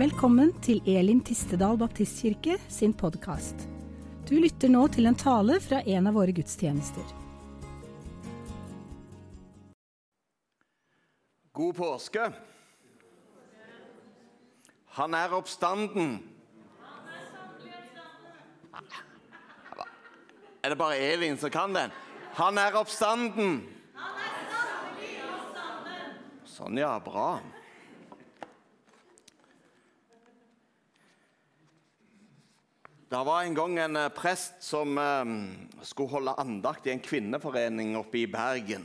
Velkommen til Elim Tistedal Baptistkirke sin podkast. Du lytter nå til en tale fra en av våre gudstjenester. God påske. Han er oppstanden. Er det bare Elin som kan den? Han er oppstanden. Sånn, ja. Bra. Det var en gang en eh, prest som eh, skulle holde andakt i en kvinneforening oppe i Bergen.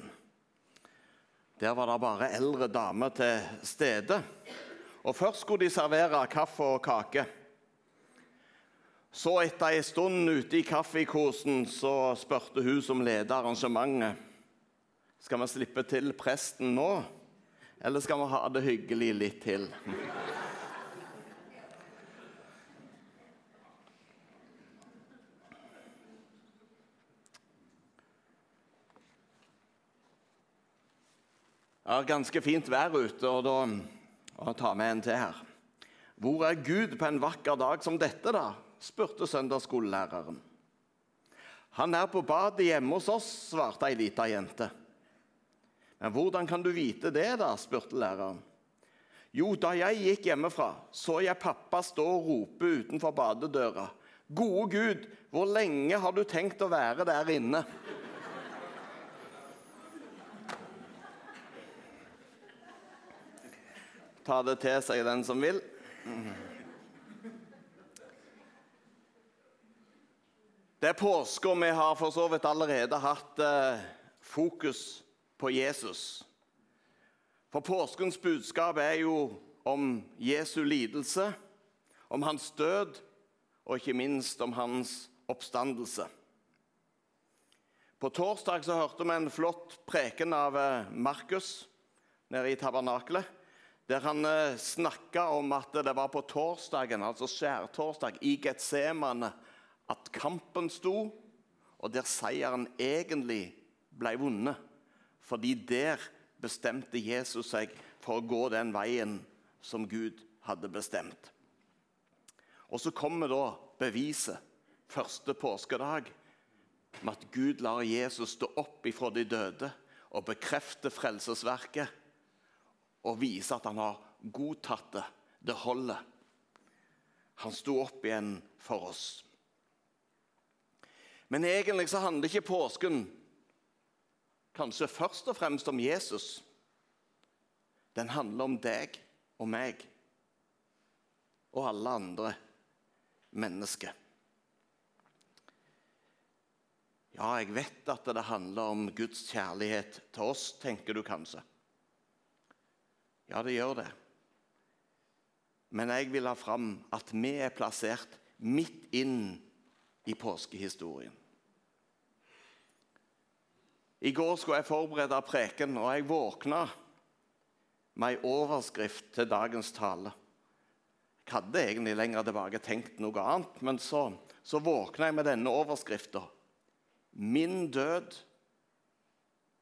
Der var det bare eldre damer til stede. Og Først skulle de servere kaffe og kake. Så etter ei stund ute i kaffekosen så spurte hun som leder arrangementet skal vi slippe til presten nå, eller skal vi ha det hyggelig litt til. Det er ganske fint vær ute, og da og tar med en til her. Hvor er Gud på en vakker dag som dette, da? spurte søndagsskolelæreren. Han er på badet hjemme hos oss, svarte ei lita jente. Men hvordan kan du vite det, da? spurte læreren. Jo, da jeg gikk hjemmefra, så jeg pappa stå og rope utenfor badedøra. Gode Gud, hvor lenge har du tenkt å være der inne? Ta det til seg, den som vil. Det er påske, og vi har for så vidt allerede hatt eh, fokus på Jesus. For påskens budskap er jo om Jesu lidelse, om hans død og ikke minst om hans oppstandelse. På torsdag så hørte vi en flott preken av eh, Markus nede i tabernakelet der han eh, snakka om at det var på torsdagen, altså skjærtorsdag, i Getsemane, at kampen sto, og der seieren egentlig ble vunnet. Fordi der bestemte Jesus seg for å gå den veien som Gud hadde bestemt. Og så kommer da beviset, første påskedag, med at Gud lar Jesus stå opp ifra de døde og bekrefte frelsesverket og vise at han har godtatt det. Det holder. Han sto opp igjen for oss. Men egentlig så handler ikke påsken kanskje først og fremst om Jesus. Den handler om deg og meg og alle andre mennesker. Ja, jeg vet at det handler om Guds kjærlighet til oss, tenker du kanskje. Ja, det gjør det. Men jeg vil ha fram at vi er plassert midt inn i påskehistorien. I går skulle jeg forberede preken, og jeg våkna med ei overskrift til dagens tale. Jeg hadde egentlig lenger tilbake tenkt noe annet, men så, så våkna jeg med denne overskrifta. Min død,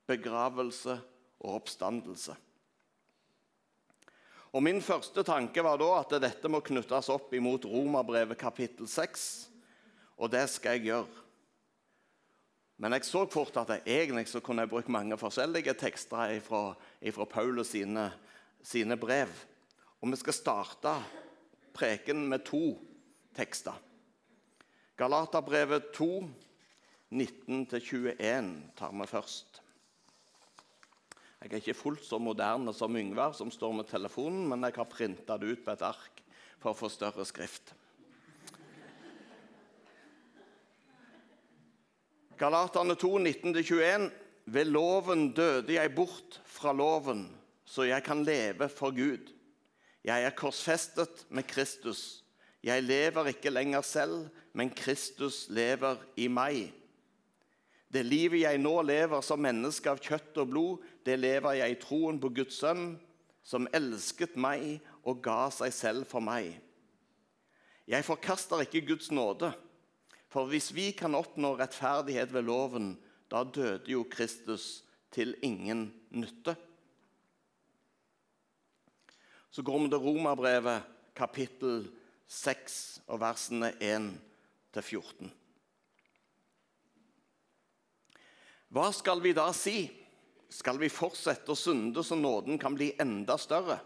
begravelse og oppstandelse. Og Min første tanke var da at dette må knyttes opp imot Romerbrevet kapittel 6. Og det skal jeg gjøre. Men jeg så fort at jeg egentlig så kunne jeg brukt mange forskjellige tekster fra Paulus sine, sine brev. Og vi skal starte preken med to tekster. Galaterbrevet 2, 19-21 tar vi først. Jeg er ikke fullt så moderne som Yngvar, som står med telefonen, men jeg har printa det ut på et ark for å få større skrift. Galaterne 2, 19-21. Ved loven døde jeg bort fra loven, så jeg kan leve for Gud. Jeg er korsfestet med Kristus. Jeg lever ikke lenger selv, men Kristus lever i meg. Det livet jeg nå lever som menneske av kjøtt og blod, det lever jeg i troen på Guds sønn, som elsket meg og ga seg selv for meg. Jeg forkaster ikke Guds nåde, for hvis vi kan oppnå rettferdighet ved loven, da døde jo Kristus til ingen nytte. Så går vi til Romerbrevet kapittel 6 og versene 1-14. Hva skal vi da si? Skal vi fortsette å synde så nåden kan bli enda større?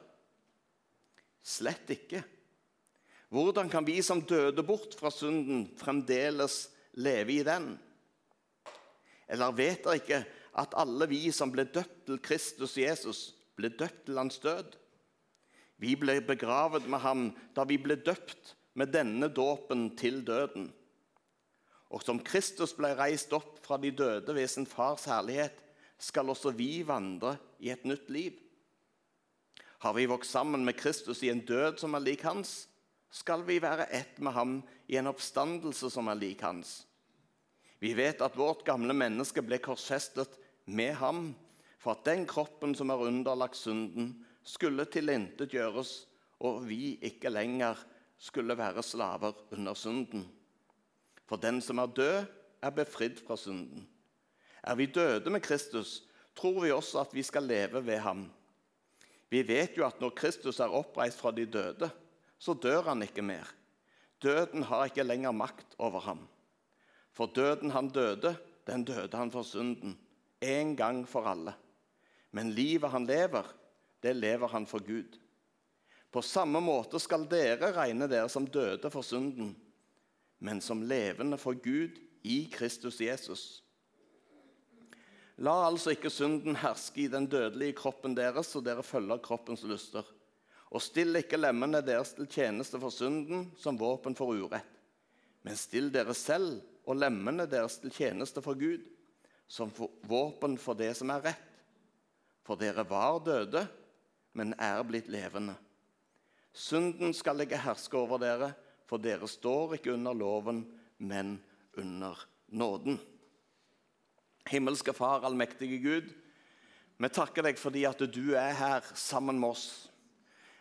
Slett ikke. Hvordan kan vi som døde bort fra synden, fremdeles leve i den? Eller vet dere ikke at alle vi som ble døpt til Kristus Jesus, ble døpt til hans død? Vi ble begravet med ham da vi ble døpt med denne dåpen til døden. Og som Kristus ble reist opp fra de døde ved sin fars herlighet, skal også vi vandre i et nytt liv. Har vi vokst sammen med Kristus i en død som er lik hans, skal vi være ett med ham i en oppstandelse som er lik hans. Vi vet at vårt gamle menneske ble korsfestet med ham for at den kroppen som er underlagt synden, skulle tilintetgjøres, og vi ikke lenger skulle være slaver under synden. For den som er død, er befridd fra synden. Er vi døde med Kristus, tror vi også at vi skal leve ved ham. Vi vet jo at når Kristus er oppreist fra de døde, så dør han ikke mer. Døden har ikke lenger makt over ham. For døden han døde, den døde han for synden, en gang for alle. Men livet han lever, det lever han for Gud. På samme måte skal dere regne dere som døde for synden men som levende for Gud i Kristus Jesus. La altså ikke synden herske i den dødelige kroppen deres, så dere følger kroppens lyster. Og still ikke lemmene deres til tjeneste for synden som våpen for urett. Men still dere selv og lemmene deres til tjeneste for Gud, som våpen for det som er rett. For dere var døde, men er blitt levende. Synden skal ikke herske over dere, for dere står ikke under loven, men under nåden. Himmelske Far, allmektige Gud, vi takker deg fordi at du er her sammen med oss.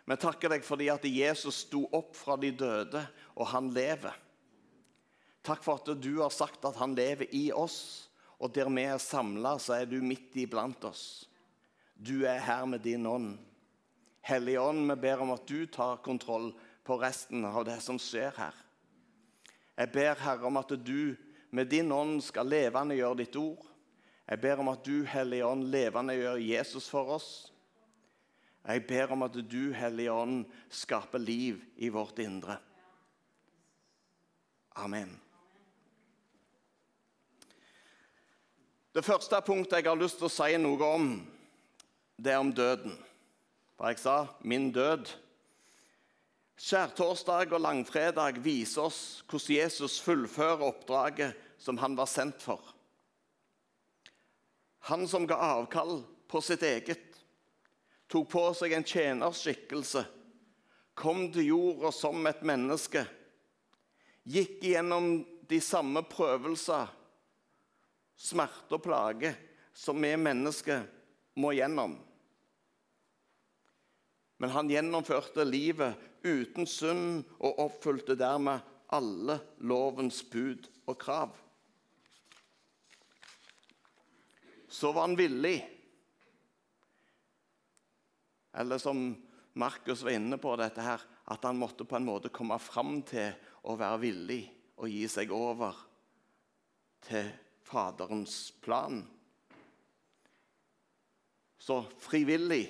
Vi takker deg fordi at Jesus sto opp fra de døde, og han lever. Takk for at du har sagt at han lever i oss, og der vi er samla, så er du midt iblant oss. Du er her med din ånd. Hellige ånd, vi ber om at du tar kontroll på resten av det som skjer her. Jeg ber, Herre, om at du med din ånd skal levende gjøre ditt ord. Jeg ber om at du, Hellige Ånd, levende gjør Jesus for oss. Jeg ber om at du, Hellige Ånd, skaper liv i vårt indre. Amen. Det første punktet jeg har lyst til å si noe om, det er om døden. For jeg sa 'min død'. Skjærtorsdag og langfredag viser oss hvordan Jesus fullfører oppdraget som han var sendt for. Han som ga avkall på sitt eget, tok på seg en tjenerskikkelse, kom til jorda som et menneske, gikk gjennom de samme prøvelser, smerte og plage som vi mennesker må gjennom. Men han gjennomførte livet uten synd og oppfylte dermed alle lovens bud og krav. Så var han villig. Eller som Markus var inne på, dette her, at han måtte på en måte komme fram til å være villig og gi seg over til Faderens plan. Så frivillig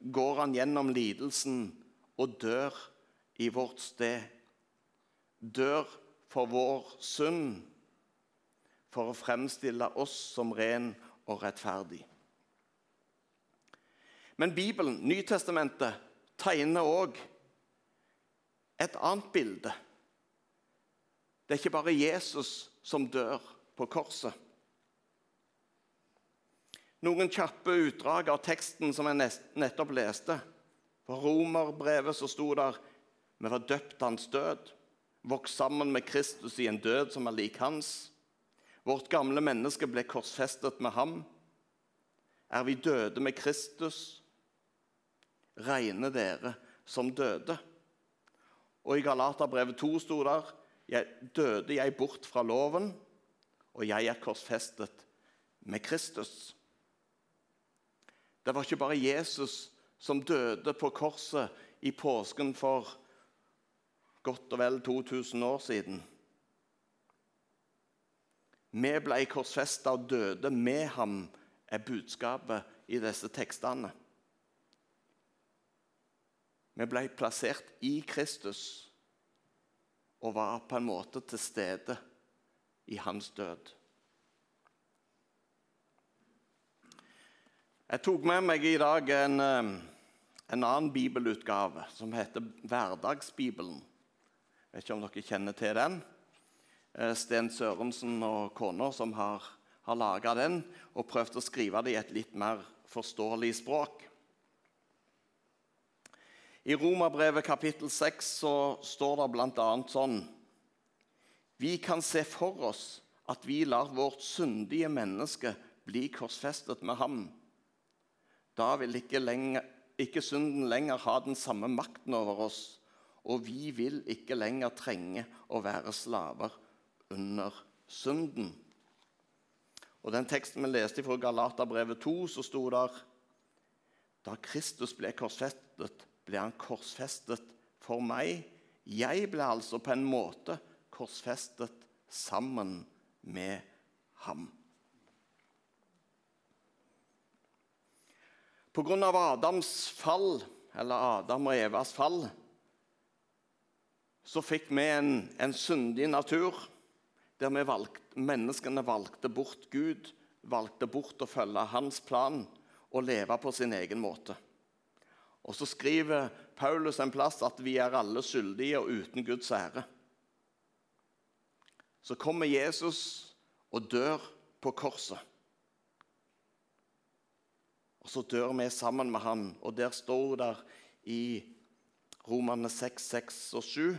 går han gjennom lidelsen og dør i vårt sted. Dør for vår synd, for å fremstille oss som ren og rettferdig. Men Bibelen, Nytestamentet, tegner òg et annet bilde. Det er ikke bare Jesus som dør på korset. Noen kjappe utdrag av teksten som jeg nettopp leste. På romerbrevet så sto der vi var døpt hans død, vokst sammen med Kristus i en død som er lik hans. Vårt gamle menneske ble korsfestet med ham. Er vi døde med Kristus, regner dere som døde. Og i Galaterbrevet 2 sto der jeg, døde jeg bort fra loven, og jeg er korsfestet med Kristus. Det var ikke bare Jesus som døde på korset i påsken for godt og vel 2000 år siden. Vi ble korsfesta og døde med ham, er budskapet i disse tekstene. Vi ble plassert i Kristus og var på en måte til stede i hans død. Jeg tok med meg i dag en, en annen bibelutgave som heter Hverdagsbibelen. Jeg vet ikke om dere kjenner til den. Eh, Sten Sørensen og kona som har, har laga den og prøvd å skrive det i et litt mer forståelig språk. I Romerbrevet kapittel 6 så står det bl.a. sånn Vi kan se for oss at vi lar vårt syndige menneske bli korsfestet med ham da vil ikke, lenger, ikke synden lenger ha den samme makten over oss, og vi vil ikke lenger trenge å være slaver under synden. Og Den teksten vi leste fra Galaterbrevet 2, så sto der Da Kristus ble korsfestet, ble han korsfestet for meg. Jeg ble altså på en måte korsfestet sammen med ham. Pga. Adams fall, eller Adam og Evas fall, så fikk vi en, en syndig natur der vi valgte, menneskene valgte bort Gud, valgte bort å følge hans plan og leve på sin egen måte. Og Så skriver Paulus en plass at vi er alle skyldige og uten Guds ære. Så kommer Jesus og dør på korset. Og så dør vi sammen med han. Og der står det i Romane 6, 6 og 7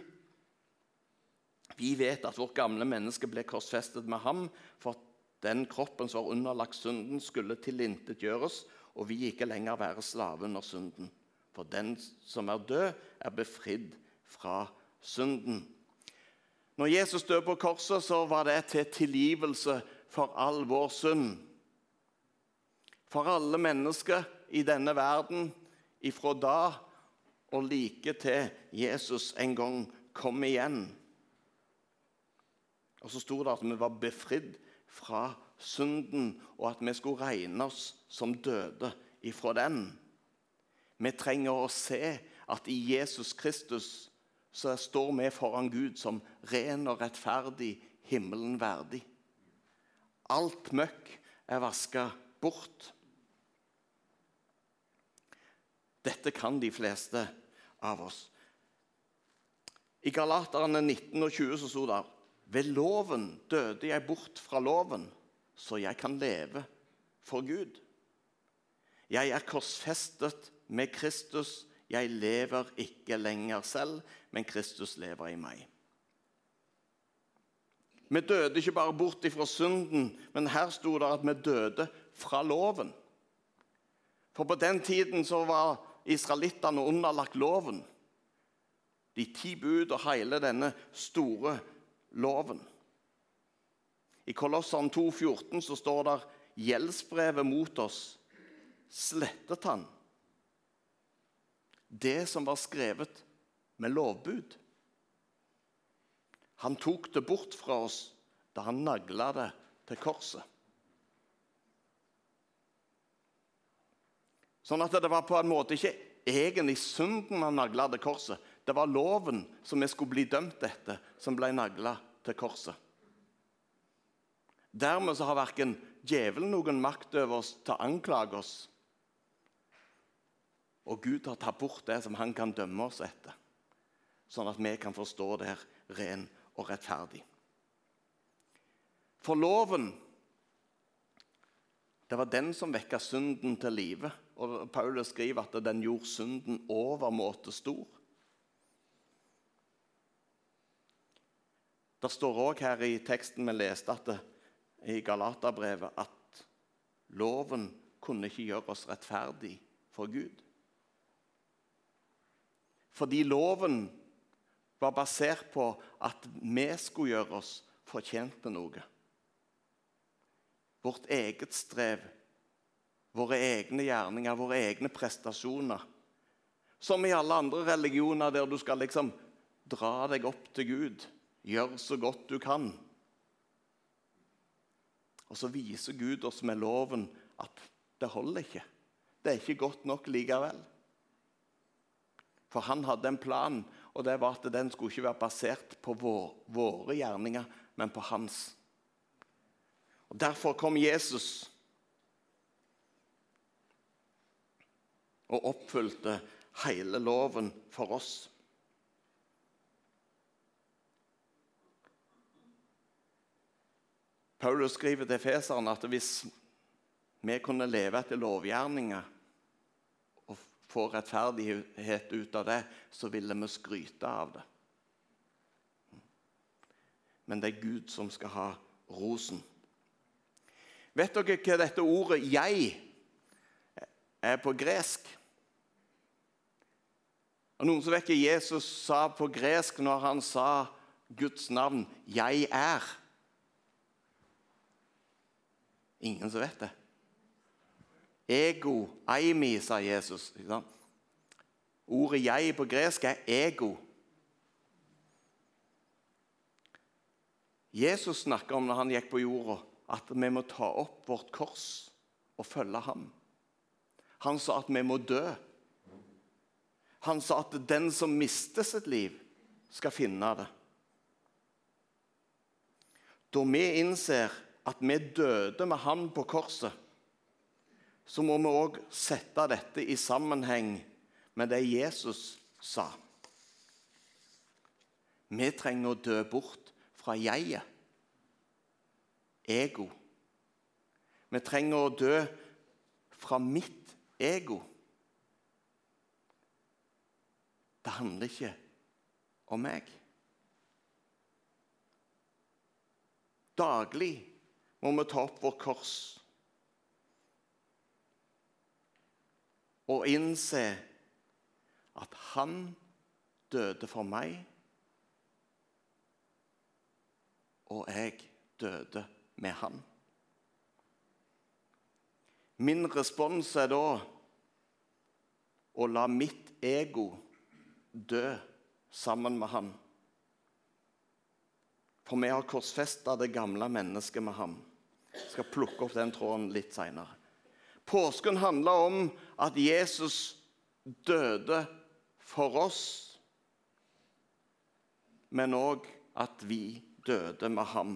Vi vet at vårt gamle menneske ble korsfestet med ham for at den kroppen som var underlagt synden, skulle tilintetgjøres, og vi ikke lenger være slave under synden. For den som er død, er befridd fra synden. Når Jesus døde på korset, så var det til tilgivelse for all vår synd for alle mennesker i denne verden ifra da og like til Jesus en gang kom igjen. Og så sto det at vi var befridd fra synden, og at vi skulle regne oss som døde ifra den. Vi trenger å se at i Jesus Kristus så står vi foran Gud som ren og rettferdig, himmelen verdig. Alt møkk er vaska bort. Dette kan de fleste av oss. I Galaterne 19 og 20 så sto det ved loven døde jeg bort fra loven, så jeg kan leve for Gud. Jeg er korsfestet med Kristus. Jeg lever ikke lenger selv, men Kristus lever i meg. Vi døde ikke bare bort fra synden, men her sto det at vi døde fra loven. For på den tiden så var israelittene underlagt loven. De ti bud og hele denne store loven. I Kolossene 2,14 så står det gjeldsbrevet mot oss slettet han. Det som var skrevet med lovbud. Han tok det bort fra oss da han nagla det til korset. Sånn at det var på en måte ikke egentlig synden han nagla til korset. Det var loven som vi skulle bli dømt etter, som ble nagla til korset. Dermed så har verken djevelen noen makt over oss til å anklage oss. Og Gud har tatt bort det som han kan dømme oss etter, sånn at vi kan forstå det her ren og rettferdig. For loven, det var den som vekka synden til live. Og Paulus skriver at den gjorde synden overmåte stor. Det står òg her i teksten vi leste at det, i Galaterbrevet at loven kunne ikke gjøre oss rettferdig for Gud. Fordi loven var basert på at vi skulle gjøre oss fortjent til noe. Vårt eget strev våre egne gjerninger, våre egne prestasjoner. Som i alle andre religioner der du skal liksom dra deg opp til Gud. Gjør så godt du kan. Og så viser Gud oss med loven at det holder ikke. Det er ikke godt nok likevel. For han hadde en plan, og det var at den skulle ikke være basert på vår, våre gjerninger, men på hans. Og Derfor kom Jesus og oppfylte hele loven for oss. Paulus skriver til Feseren at hvis vi kunne leve etter lovgjerninger og få rettferdighet ut av det, så ville vi skryte av det. Men det er Gud som skal ha rosen. Vet dere hva dette ordet 'jeg' er på gresk? Og Noen som vet hva Jesus sa på gresk når han sa Guds navn 'Jeg er'? Ingen som vet det. Ego, aimi, sa Jesus. Ordet 'jeg' på gresk er ego. Jesus snakka om når han gikk på jorda, at vi må ta opp vårt kors og følge ham. Han sa at vi må dø. Han sa at den som mister sitt liv, skal finne det. Da vi innser at vi døde med Han på korset, så må vi òg sette dette i sammenheng med det Jesus sa. Vi trenger å dø bort fra jeget, ego. Vi trenger å dø fra mitt ego. Det handler ikke om meg. Daglig må vi ta opp vårt kors og innse at han døde for meg, og jeg døde med han. Min respons er da å la mitt ego dø sammen med ham. For vi har korsfesta det gamle mennesket med ham. Jeg skal plukke opp den tråden litt seinere. Påsken handler om at Jesus døde for oss, men òg at vi døde med ham.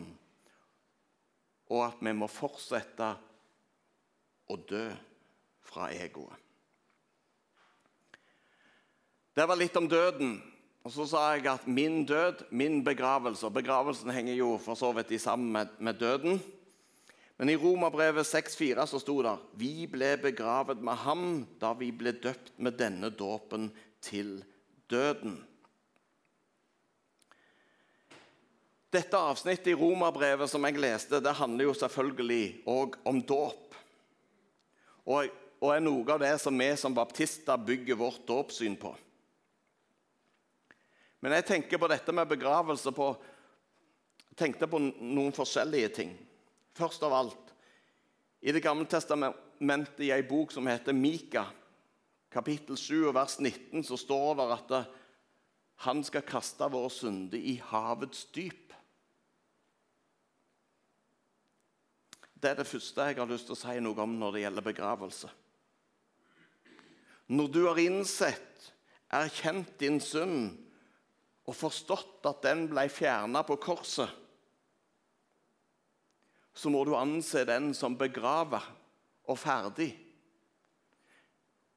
Og at vi må fortsette å dø fra egoet. Det var litt om døden. Og Så sa jeg at min død, min begravelse og Begravelsen henger jo for så vidt sammen med, med døden. Men i Romerbrevet 6,4 så sto det vi ble begravet med ham da vi ble døpt med denne dåpen til døden. Dette avsnittet i Romerbrevet som jeg leste, det handler jo selvfølgelig òg om dåp. Og, og er noe av det som vi som baptister bygger vårt dåpssyn på. Men jeg tenker på dette med begravelse på, tenkte på noen forskjellige ting. Først av alt, i Det gamle testamentet i ei bok som heter Mika, kapittel 7, vers 19, så står det at han skal kaste våre synder i havets dyp. Det er det første jeg har lyst til å si noe om når det gjelder begravelse. Når du har innsett, erkjent din synd og forstått at den ble fjerna på korset, så må du anse den som begrava og ferdig.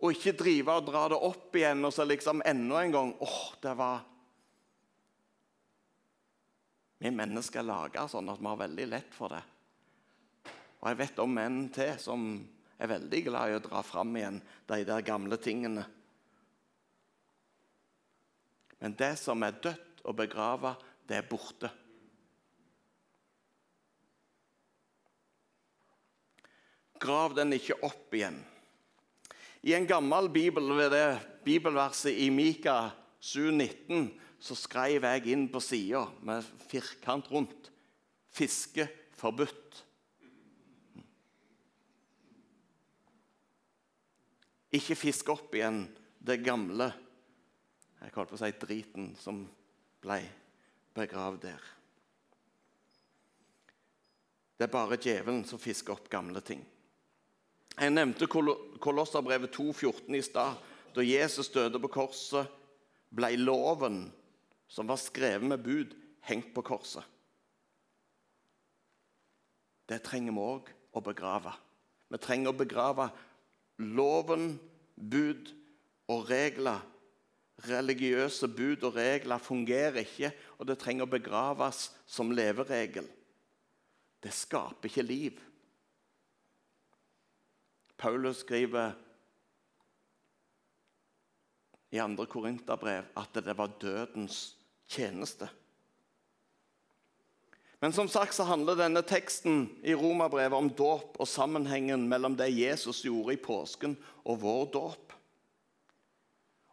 Og ikke drive og dra det opp igjen og så liksom enda en gang åh, det var Vi mennesker er laga sånn at vi har veldig lett for det. Og jeg vet om menn til som er veldig glad i å dra fram igjen de der gamle tingene. Men det som er dødt og begrava, det er borte. Grav den ikke opp igjen. I en gammel bibel det bibelverset i Mika 7,19 så skrev jeg inn på sida med firkant rundt 'fiske forbudt'. Ikke fisk opp igjen det gamle Jeg holdt på å si driten som ble begravd der. Det er bare djevelen som fisker opp gamle ting. Jeg nevnte Kolosserbrevet 2,14 i stad. Da Jesus døde på korset, ble loven som var skrevet med bud, hengt på korset. Det trenger vi òg å begrave. Vi trenger å begrave loven, bud og regler. Religiøse bud og regler fungerer ikke, og det trenger å begraves som leveregel. Det skaper ikke liv. Paulus skriver i 2. Korinterbrev at det var dødens tjeneste. Men som sagt så handler denne teksten i Romerbrevet om dåp og sammenhengen mellom det Jesus gjorde i påsken, og vår dåp.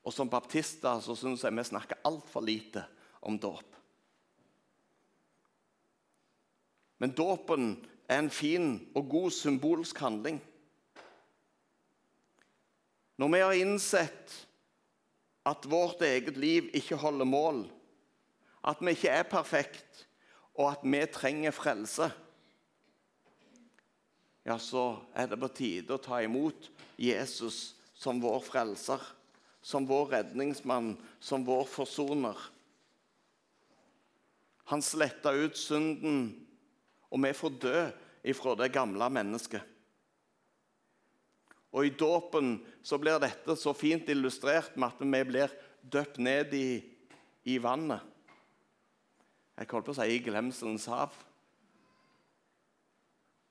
Og Som baptister så syns jeg vi snakker altfor lite om dåp. Men dåpen er en fin og god symbolsk handling. Når vi har innsett at vårt eget liv ikke holder mål, at vi ikke er perfekt, og at vi trenger frelse, ja, så er det på tide å ta imot Jesus som vår frelser, som vår redningsmann, som vår forsoner. Han sletta ut synden, og vi får dø ifra det gamle mennesket. Og I dåpen så blir dette så fint illustrert med at vi blir døpt ned i, i vannet. Jeg holdt på å si i glemselens hav.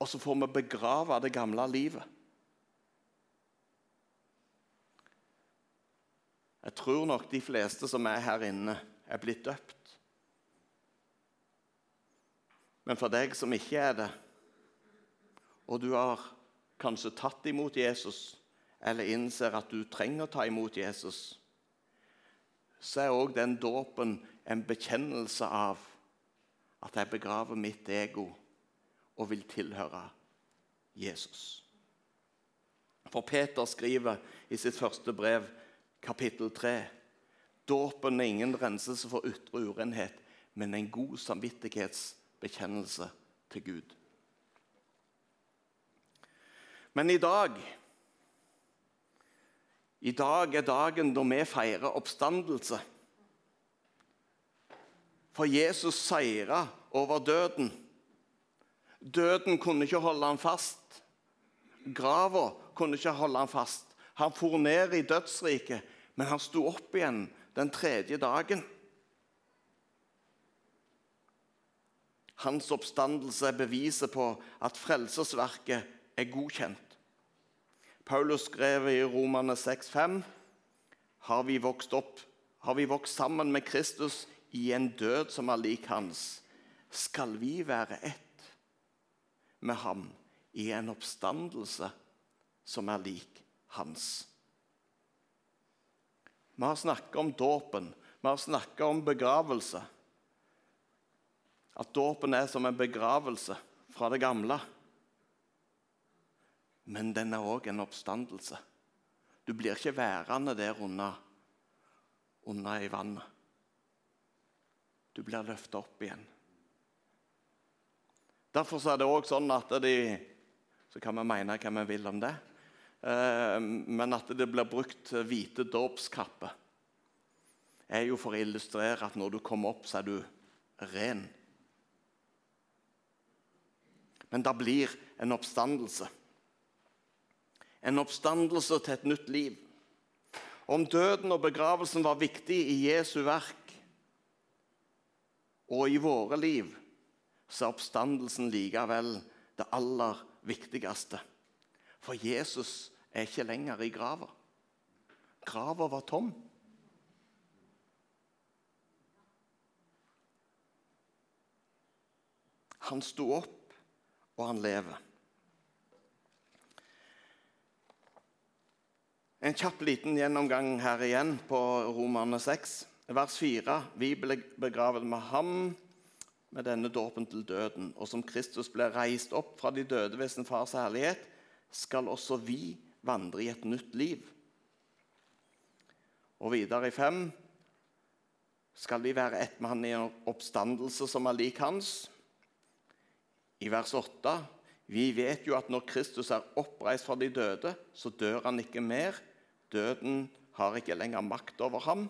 Og så får vi begrave det gamle livet. Jeg tror nok de fleste som er her inne, er blitt døpt. Men for deg som ikke er det, og du har kanskje tatt imot Jesus, eller innser at du trenger å ta imot Jesus, så er òg den dåpen en bekjennelse av at jeg begraver mitt ego og vil tilhøre Jesus. For Peter skriver i sitt første brev, kapittel 3, dåpen er ingen renselse for ytre urenhet, men en god samvittighetsbekjennelse til Gud. Men i dag I dag er dagen da vi feirer oppstandelse. For Jesus seira over døden. Døden kunne ikke holde ham fast. Grava kunne ikke holde ham fast. Han for ned i dødsriket, men han sto opp igjen den tredje dagen. Hans oppstandelse er beviset på at frelsesverket er godkjent. Paulus skrev i Romane 6,5.: Har vi vokst opp, har vi vokst sammen med Kristus i en død som er lik hans, skal vi være ett med ham i en oppstandelse som er lik hans. Vi har snakket om dåpen, vi har snakket om begravelse. At dåpen er som en begravelse fra det gamle. Men den er òg en oppstandelse. Du blir ikke værende der unna, unna i vannet. Du blir løfta opp igjen. Derfor er det òg sånn at de Så kan vi mene hva vi vil om det. Eh, men at det blir brukt hvite dåpskapper, er jo for å illustrere at når du kommer opp, så er du ren. Men det blir en oppstandelse. En oppstandelse til et nytt liv. Om døden og begravelsen var viktig i Jesu verk, og i våre liv så er oppstandelsen likevel det aller viktigste. For Jesus er ikke lenger i grava. Grava var tom. Han sto opp, og han lever. En kjapp liten gjennomgang her igjen på Romerne 6 vers 4.: Vi ble begravet med ham med denne dåpen til døden. Og som Kristus ble reist opp fra de døde ved sin fars herlighet, skal også vi vandre i et nytt liv. Og videre i 5 skal vi være ett mann i en oppstandelse som er lik hans. I vers 8 vi vet jo at når Kristus er oppreist fra de døde, så dør han ikke mer. Døden har ikke lenger makt over ham.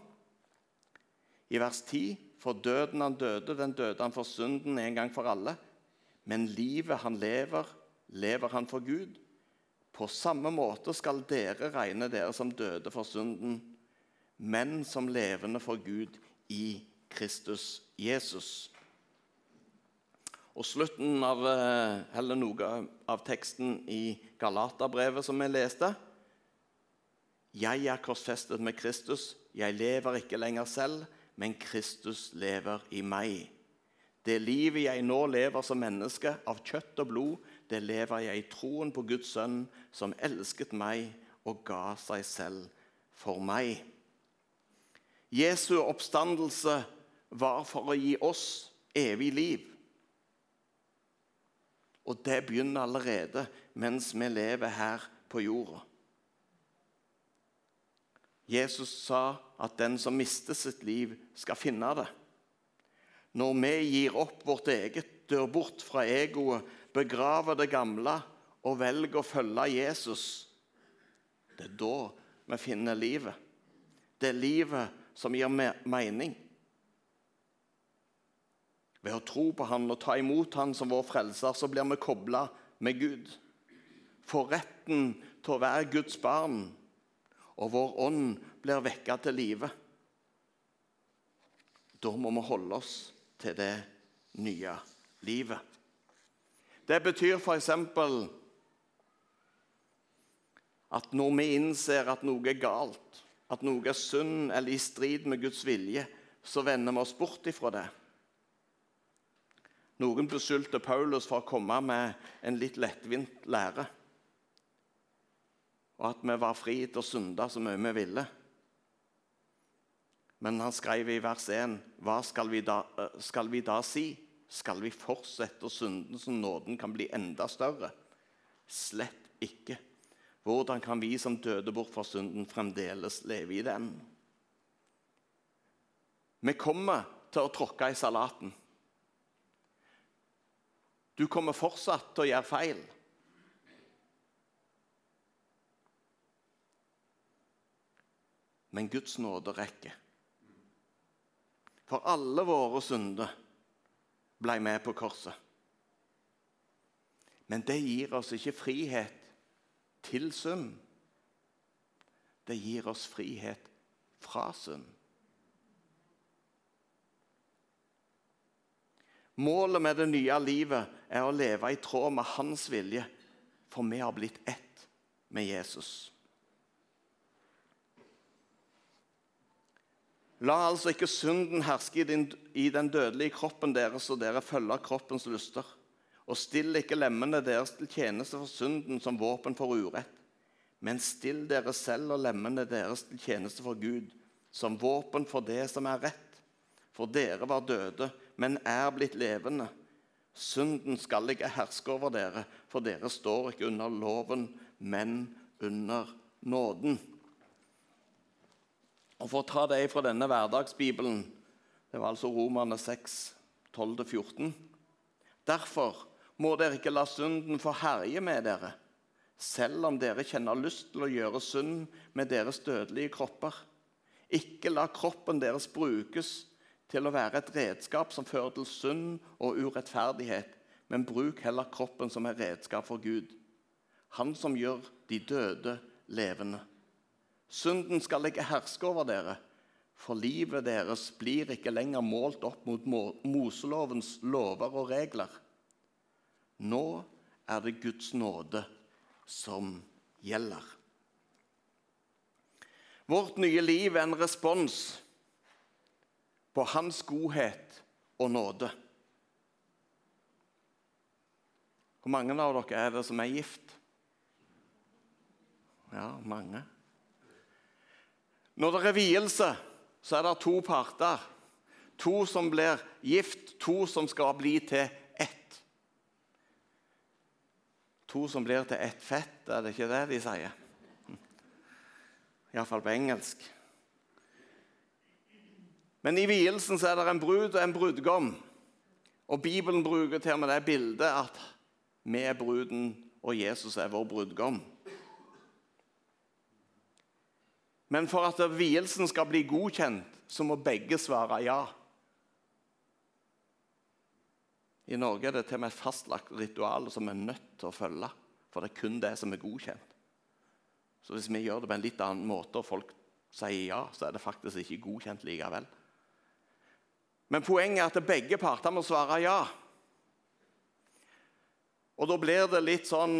I vers 10.: For døden han døde, den døde han for synden en gang for alle. Men livet han lever, lever han for Gud. På samme måte skal dere regne dere som døde for synden, men som levende for Gud i Kristus Jesus. Og slutten av eh, eller noe av teksten i Galaterbrevet som vi leste. Jeg er korsfestet med Kristus. Jeg lever ikke lenger selv, men Kristus lever i meg. Det livet jeg nå lever som menneske, av kjøtt og blod, det lever jeg i troen på Guds sønn, som elsket meg og ga seg selv for meg. Jesu oppstandelse var for å gi oss evig liv. Og det begynner allerede mens vi lever her på jorda. Jesus sa at den som mister sitt liv, skal finne det. Når vi gir opp vårt eget, dør bort fra egoet, begraver det gamle og velger å følge Jesus, det er da vi finner livet. Det er livet som gir mening. Ved å tro på Han og ta imot Han som vår frelser, så blir vi kobla med Gud. Får retten til å være Guds barn og vår ånd blir vekka til live. Da må vi holde oss til det nye livet. Det betyr f.eks. at når vi innser at noe er galt, at noe er synd eller i strid med Guds vilje, så vender vi oss bort ifra det. Noen beskyldte Paulus for å komme med en litt lettvint lære og at vi var fri til å synde så mye vi ville. Men han skrev i vers 1.: Hva skal vi, da, eh, skal vi da si? Skal vi fortsette å synde så nåden kan bli enda større? Slett ikke. Hvordan kan vi som døde bort fra synden, fremdeles leve i den? Vi kommer til å tråkke i salaten. Du kommer fortsatt til å gjøre feil. men Guds nåde rekker. For alle våre synder ble med på korset. Men det gir oss ikke frihet til synd. Det gir oss frihet fra synd. Målet med det nye livet er å leve i tråd med hans vilje, for vi har blitt ett med Jesus. La altså ikke synden herske i, din, i den dødelige kroppen deres, og dere følger kroppens lyster. Og still ikke lemmene deres til tjeneste for synden som våpen for urett. Men still dere selv og lemmene deres til tjeneste for Gud, som våpen for det som er rett. For dere var døde, men er blitt levende. Synden skal ikke herske over dere, for dere står ikke under loven, men under nåden. Og For å ta det fra denne hverdagsbibelen Det var altså Romerne 6, 12-14. Derfor må dere ikke la synden få herje med dere, selv om dere kjenner lyst til å gjøre synd med deres dødelige kropper. Ikke la kroppen deres brukes til å være et redskap som fører til synd og urettferdighet, men bruk heller kroppen som et redskap for Gud, Han som gjør de døde levende. Synden skal ikke herske over dere, for livet deres blir ikke lenger målt opp mot Moselovens lover og regler. Nå er det Guds nåde som gjelder. Vårt nye liv er en respons på Hans godhet og nåde. Hvor mange av dere er det som er gift? Ja, mange. Når det er vielse, så er det to parter. To som blir gift, to som skal bli til ett. To som blir til ett fett, er det ikke det de sier? Iallfall på engelsk. Men i vielsen så er det en brud og en brudgom. Og Bibelen bruker til og med det bildet at vi er bruden, og Jesus er vår brudgom. Men for at vielsen skal bli godkjent, så må begge svare ja. I Norge er det til og med fastlagt ritual som vi er nødt til å følge. For det er kun det som er godkjent. Så hvis vi gjør det på en litt annen måte, og folk sier ja, så er det faktisk ikke godkjent likevel. Men poenget er at begge parter må svare ja. Og da blir det litt sånn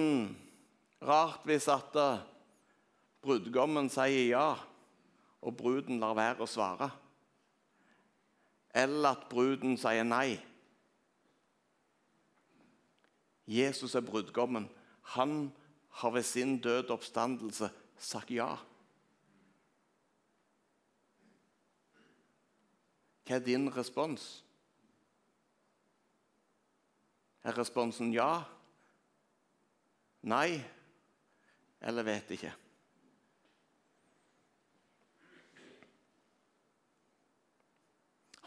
rart hvis at eh, brudgommen sier ja, og bruden lar være å svare. Eller at bruden sier nei. Jesus er brudgommen. Han har ved sin død oppstandelse sagt ja. Hva er din respons? Er responsen ja? Nei? Eller vet ikke?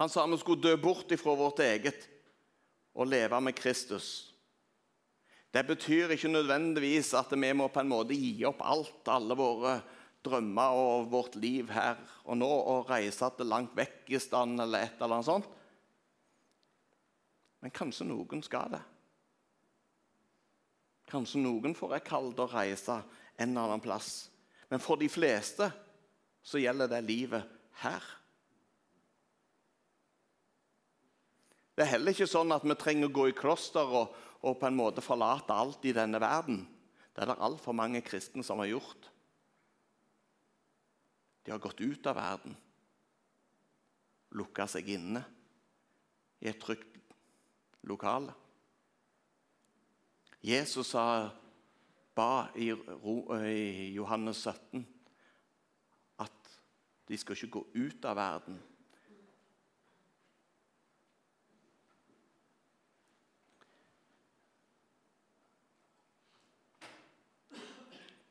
Han sa vi skulle dø bort ifra vårt eget og leve med Kristus. Det betyr ikke nødvendigvis at vi må på en måte gi opp alt, alle våre drømmer og vårt liv her og nå, og reise til langt vekk i stand eller et eller annet sånt. Men kanskje noen skal det. Kanskje noen får kall til å reise en eller annen plass. Men for de fleste så gjelder det livet her. Det er heller ikke sånn at vi trenger å gå i kloster og, og på en måte forlate alt i denne verden. Det er det altfor mange kristne som har gjort. De har gått ut av verden, lukka seg inne i et trygt lokale. Jesus sa, ba i, Johannes 17 at de skal ikke gå ut av verden,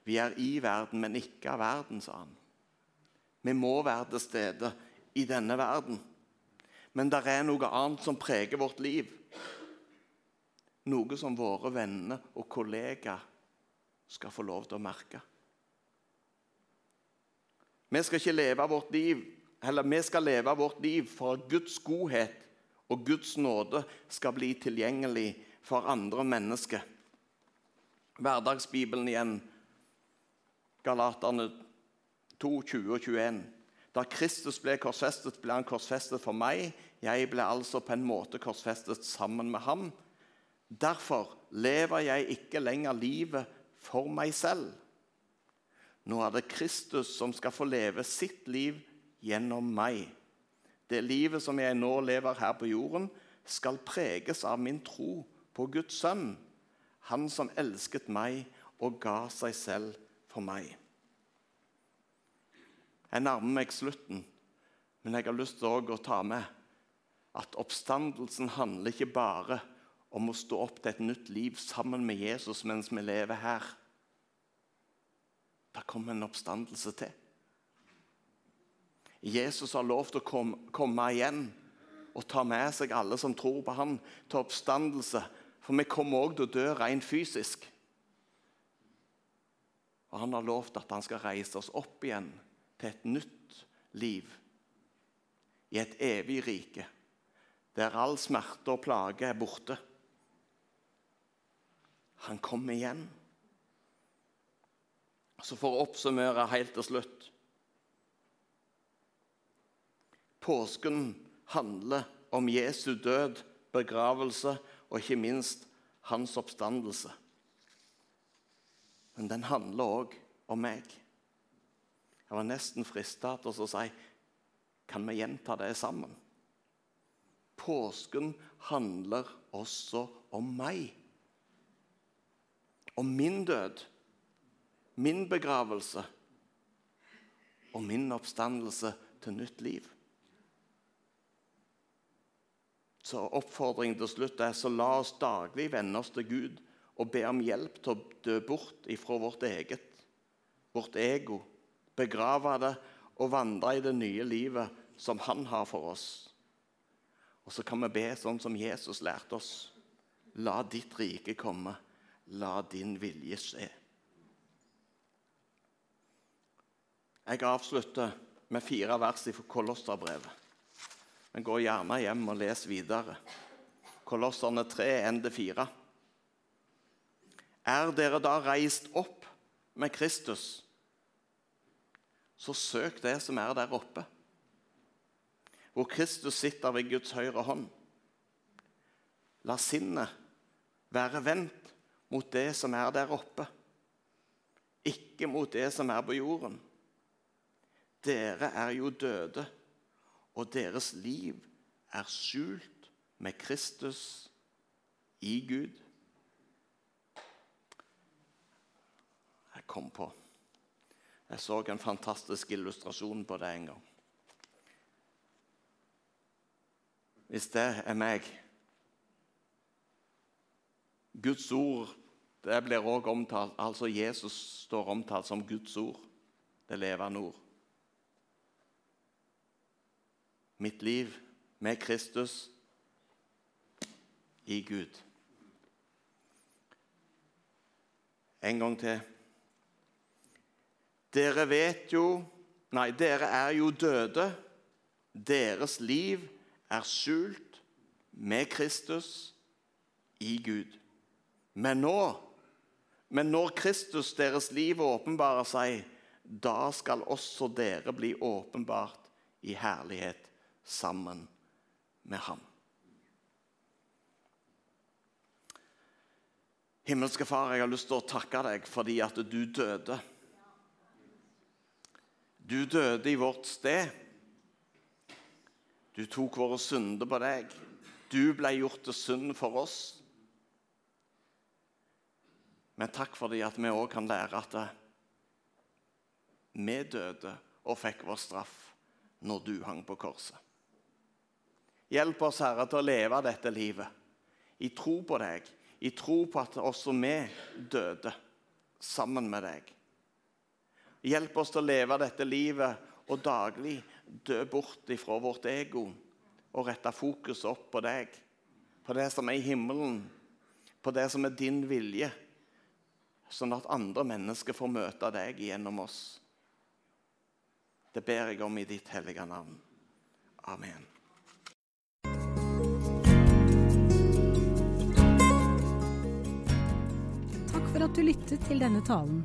Vi er i verden, men ikke av verden, sa han. Vi må være til stede i denne verden. Men det er noe annet som preger vårt liv. Noe som våre venner og kollegaer skal få lov til å merke. Vi skal ikke leve vårt liv, eller vi skal leve vårt liv for at Guds godhet og Guds nåde skal bli tilgjengelig for andre mennesker. Hverdagsbibelen igjen Galaterne 2, 20 og 21. Da Kristus ble korsfestet, ble han korsfestet for meg. Jeg ble altså på en måte korsfestet sammen med ham. Derfor lever jeg ikke lenger livet for meg selv. Nå er det Kristus som skal få leve sitt liv gjennom meg. Det livet som jeg nå lever her på jorden, skal preges av min tro på Guds sønn, han som elsket meg og ga seg selv for meg. Jeg nærmer meg slutten, men jeg har lyst til å ta med at oppstandelsen handler ikke bare om å stå opp til et nytt liv sammen med Jesus mens vi lever her. Det kommer en oppstandelse til. Jesus har lov til å komme, igjen og ta med seg alle som tror på ham, til oppstandelse. For vi kommer òg til å dø rent fysisk. Og han har lovt at han skal reise oss opp igjen til et nytt liv. I et evig rike der all smerte og plage er borte. Han kommer igjen. Så for å oppsummere helt til slutt Påsken handler om Jesu død, begravelse og ikke minst hans oppstandelse. Men den handler òg om meg. Jeg var nesten frista til å si Kan vi gjenta det sammen? Påsken handler også om meg. Om min død, min begravelse og min oppstandelse til nytt liv. Så oppfordringen til slutt er så la oss daglig vende oss til Gud og be om hjelp til å dø bort ifra vårt eget, vårt ego, begrave det og vandre i det nye livet som han har for oss. Og så kan vi be sånn som Jesus lærte oss. La ditt rike komme. La din vilje skje. Jeg avslutter med fire vers fra Kolosserbrevet. Men gå gjerne hjem og les videre. Kolosserne 3, 1-4. Er dere da reist opp med Kristus, så søk det som er der oppe, hvor Kristus sitter ved Guds høyre hånd. La sinnet være vendt mot det som er der oppe, ikke mot det som er på jorden. Dere er jo døde, og deres liv er skjult med Kristus i Gud. Jeg kom på Jeg så en fantastisk illustrasjon på det en gang. Hvis det er meg Guds ord det blir også omtalt, altså Jesus står omtalt som Guds ord, det levende ord. Mitt liv med Kristus i Gud. En gang til. Dere vet jo Nei, dere er jo døde. Deres liv er skjult med Kristus i Gud. Men nå, men når Kristus, deres liv, åpenbarer seg, da skal også dere bli åpenbart i herlighet sammen med ham. Himmelske Far, jeg har lyst til å takke deg fordi at du døde. Du døde i vårt sted. Du tok våre synder på deg. Du ble gjort til synd for oss. Men takk for det at vi òg kan lære at vi døde og fikk vår straff når du hang på korset. Hjelp oss, Herre, til å leve dette livet i tro på deg, i tro på at også vi døde sammen med deg. Hjelp oss til å leve dette livet og daglig dø bort ifra vårt ego og rette fokuset opp på deg, på det som er i himmelen, på det som er din vilje, sånn at andre mennesker får møte deg gjennom oss. Det ber jeg om i ditt hellige navn. Amen. Takk for at du lyttet til denne talen.